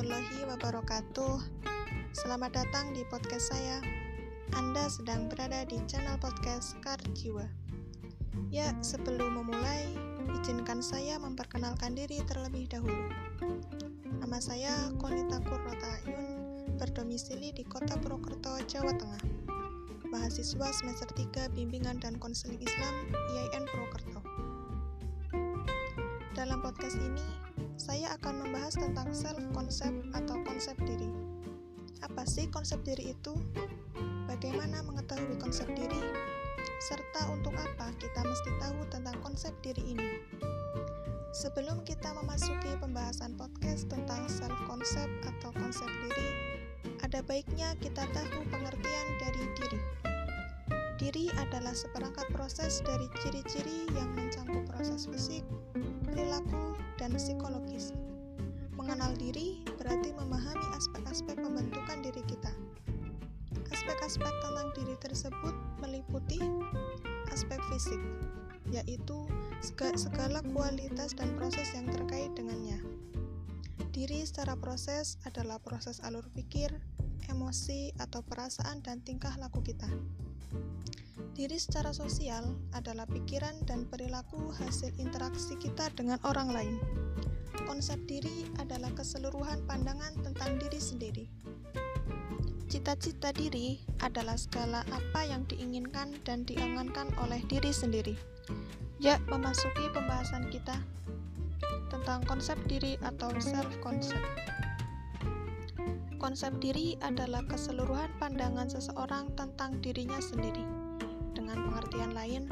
warahmatullahi wabarakatuh. Selamat datang di podcast saya. Anda sedang berada di channel podcast Kar Jiwa. Ya, sebelum memulai, izinkan saya memperkenalkan diri terlebih dahulu. Nama saya Konita Ayun, berdomisili di Kota Purwokerto, Jawa Tengah. Mahasiswa semester 3 Bimbingan dan Konseling Islam IAIN Purwokerto. Dalam podcast ini, saya akan membahas tentang self-concept atau konsep diri. Apa sih konsep diri itu? Bagaimana mengetahui konsep diri? Serta untuk apa kita mesti tahu tentang konsep diri ini? Sebelum kita memasuki pembahasan podcast tentang self-concept atau konsep diri, ada baiknya kita tahu pengertian dari diri. Diri adalah seperangkat proses dari ciri-ciri yang mencakup proses fisik, perilaku, dan psikologis. Mengenal diri berarti memahami aspek-aspek pembentukan diri kita. Aspek-aspek tentang diri tersebut meliputi aspek fisik, yaitu segala kualitas dan proses yang terkait dengannya. Diri secara proses adalah proses alur pikir, emosi, atau perasaan dan tingkah laku kita. Diri secara sosial adalah pikiran dan perilaku hasil interaksi kita dengan orang lain. Konsep diri adalah keseluruhan pandangan tentang diri sendiri. Cita-cita diri adalah segala apa yang diinginkan dan diangankan oleh diri sendiri. Ya, memasuki pembahasan kita tentang konsep diri atau self-concept. Konsep diri adalah keseluruhan pandangan seseorang tentang dirinya sendiri. Dengan pengertian lain,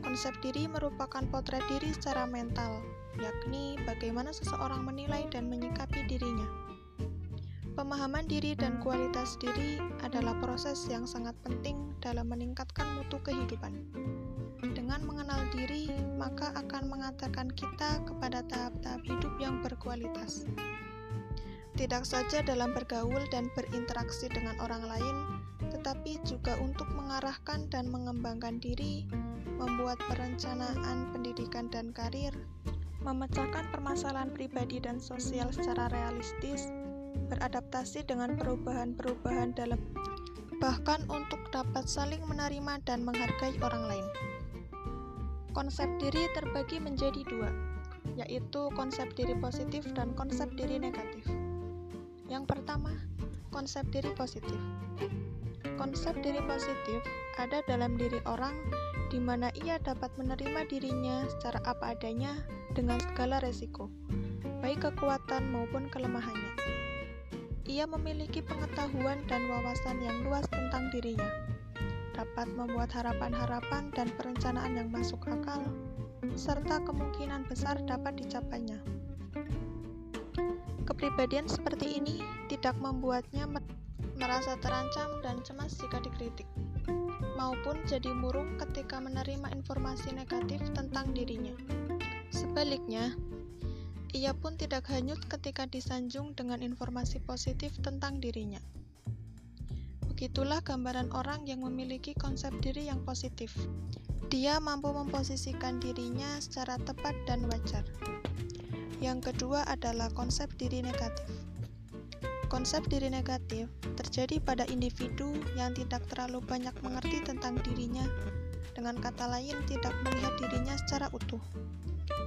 konsep diri merupakan potret diri secara mental, yakni bagaimana seseorang menilai dan menyikapi dirinya. Pemahaman diri dan kualitas diri adalah proses yang sangat penting dalam meningkatkan mutu kehidupan. Dengan mengenal diri, maka akan mengantarkan kita kepada tahap-tahap hidup yang berkualitas. Tidak saja dalam bergaul dan berinteraksi dengan orang lain, tetapi juga untuk mengarahkan dan mengembangkan diri, membuat perencanaan pendidikan dan karir, memecahkan permasalahan pribadi dan sosial secara realistis, beradaptasi dengan perubahan-perubahan dalam bahkan untuk dapat saling menerima dan menghargai orang lain. Konsep diri terbagi menjadi dua, yaitu konsep diri positif dan konsep diri negatif. Yang pertama, konsep diri positif. Konsep diri positif ada dalam diri orang di mana ia dapat menerima dirinya secara apa adanya dengan segala resiko, baik kekuatan maupun kelemahannya. Ia memiliki pengetahuan dan wawasan yang luas tentang dirinya, dapat membuat harapan-harapan dan perencanaan yang masuk akal, serta kemungkinan besar dapat dicapainya. Kepribadian seperti ini tidak membuatnya merasa terancam dan cemas jika dikritik, maupun jadi murung ketika menerima informasi negatif tentang dirinya. Sebaliknya, ia pun tidak hanyut ketika disanjung dengan informasi positif tentang dirinya. Begitulah gambaran orang yang memiliki konsep diri yang positif. Dia mampu memposisikan dirinya secara tepat dan wajar. Yang kedua adalah konsep diri negatif. Konsep diri negatif terjadi pada individu yang tidak terlalu banyak mengerti tentang dirinya, dengan kata lain, tidak melihat dirinya secara utuh.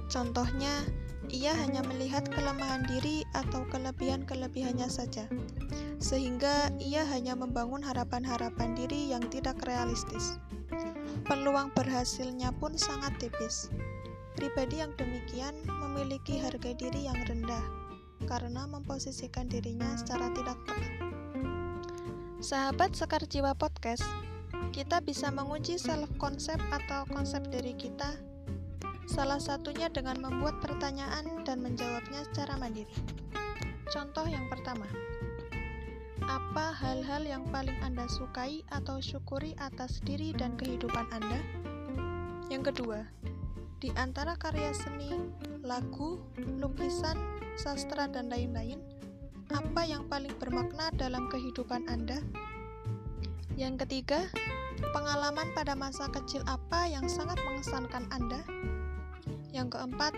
Contohnya, ia hanya melihat kelemahan diri atau kelebihan-kelebihannya saja, sehingga ia hanya membangun harapan-harapan diri yang tidak realistis. Peluang berhasilnya pun sangat tipis. Pribadi yang demikian memiliki harga diri yang rendah karena memposisikan dirinya secara tidak tepat. Sahabat Sekar Jiwa Podcast, kita bisa menguji self-concept atau konsep diri kita, salah satunya dengan membuat pertanyaan dan menjawabnya secara mandiri. Contoh yang pertama, apa hal-hal yang paling Anda sukai atau syukuri atas diri dan kehidupan Anda? Yang kedua, di antara karya seni, lagu, lukisan, sastra, dan lain-lain, apa yang paling bermakna dalam kehidupan Anda? Yang ketiga, pengalaman pada masa kecil apa yang sangat mengesankan Anda? Yang keempat,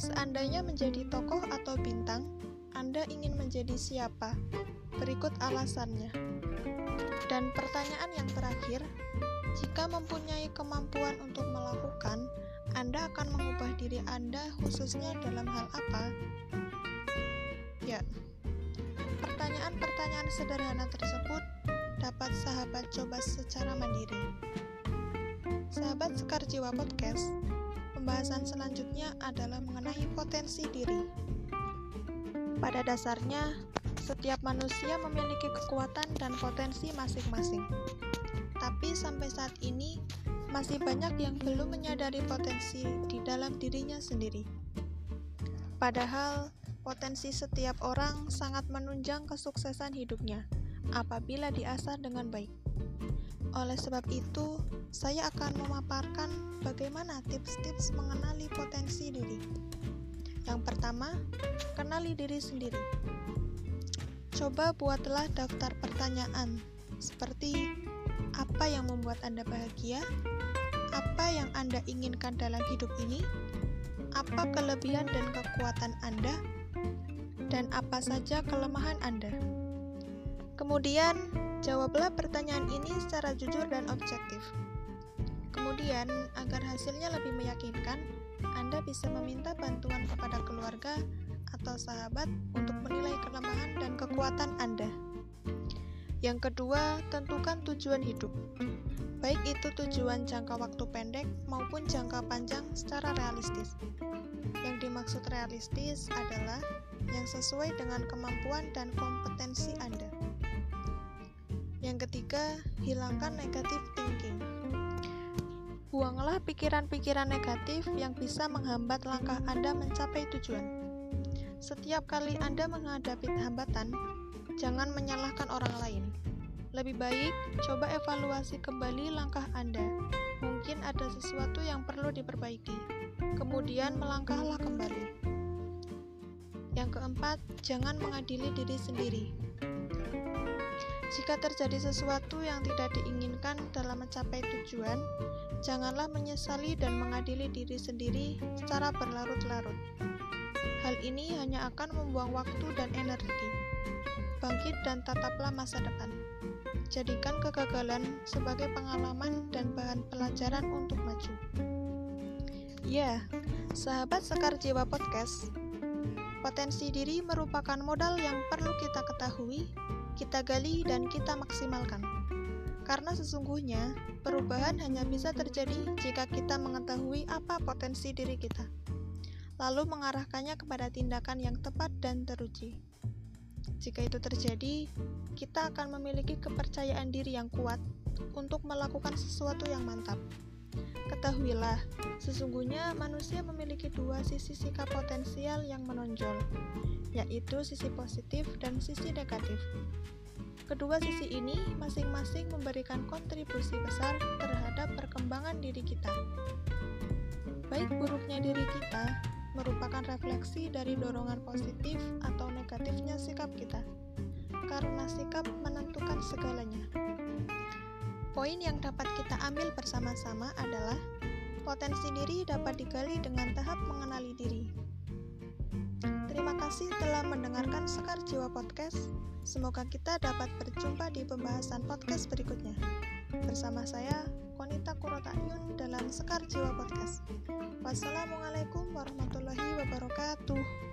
seandainya menjadi tokoh atau bintang, Anda ingin menjadi siapa? Berikut alasannya. Dan pertanyaan yang terakhir, jika mempunyai kemampuan untuk melakukan, Anda akan mengubah diri Anda khususnya dalam hal apa? Ya, pertanyaan-pertanyaan sederhana tersebut dapat sahabat coba secara mandiri. Sahabat Sekar Jiwa Podcast, pembahasan selanjutnya adalah mengenai potensi diri. Pada dasarnya, setiap manusia memiliki kekuatan dan potensi masing-masing. Tapi sampai saat ini, masih banyak yang belum menyadari potensi di dalam dirinya sendiri. Padahal, Potensi setiap orang sangat menunjang kesuksesan hidupnya apabila diasah dengan baik. Oleh sebab itu, saya akan memaparkan bagaimana tips-tips mengenali potensi diri. Yang pertama, kenali diri sendiri. Coba buatlah daftar pertanyaan seperti apa yang membuat Anda bahagia, apa yang Anda inginkan dalam hidup ini, apa kelebihan dan kekuatan Anda, dan apa saja kelemahan Anda. Kemudian, jawablah pertanyaan ini secara jujur dan objektif. Kemudian, agar hasilnya lebih meyakinkan, Anda bisa meminta bantuan kepada keluarga atau sahabat untuk menilai kelemahan dan kekuatan Anda. Yang kedua, tentukan tujuan hidup. Baik itu tujuan jangka waktu pendek maupun jangka panjang secara realistis. Yang dimaksud realistis adalah yang sesuai dengan kemampuan dan kompetensi Anda. Yang ketiga, hilangkan negatif thinking. Buanglah pikiran-pikiran negatif yang bisa menghambat langkah Anda mencapai tujuan. Setiap kali Anda menghadapi hambatan, jangan menyalahkan orang lain. Lebih baik coba evaluasi kembali langkah Anda. Mungkin ada sesuatu yang perlu diperbaiki. Kemudian melangkahlah kembali. Yang keempat, jangan mengadili diri sendiri. Jika terjadi sesuatu yang tidak diinginkan dalam mencapai tujuan, janganlah menyesali dan mengadili diri sendiri secara berlarut-larut. Hal ini hanya akan membuang waktu dan energi. Bangkit dan tataplah masa depan. Jadikan kegagalan sebagai pengalaman dan bahan pelajaran untuk maju. Ya, sahabat Sekar Jiwa Podcast, Potensi diri merupakan modal yang perlu kita ketahui, kita gali, dan kita maksimalkan. Karena sesungguhnya, perubahan hanya bisa terjadi jika kita mengetahui apa potensi diri kita, lalu mengarahkannya kepada tindakan yang tepat dan teruji. Jika itu terjadi, kita akan memiliki kepercayaan diri yang kuat untuk melakukan sesuatu yang mantap. Ketahuilah, sesungguhnya manusia memiliki dua sisi sikap potensial yang menonjol, yaitu sisi positif dan sisi negatif. Kedua sisi ini masing-masing memberikan kontribusi besar terhadap perkembangan diri kita. Baik buruknya diri kita merupakan refleksi dari dorongan positif atau negatifnya sikap kita, karena sikap menentukan segalanya. Poin yang dapat kita ambil bersama-sama adalah potensi diri dapat digali dengan tahap mengenali diri. Terima kasih telah mendengarkan Sekar Jiwa Podcast. Semoga kita dapat berjumpa di pembahasan podcast berikutnya. Bersama saya, Konita Kurotayun dalam Sekar Jiwa Podcast. Wassalamualaikum warahmatullahi wabarakatuh.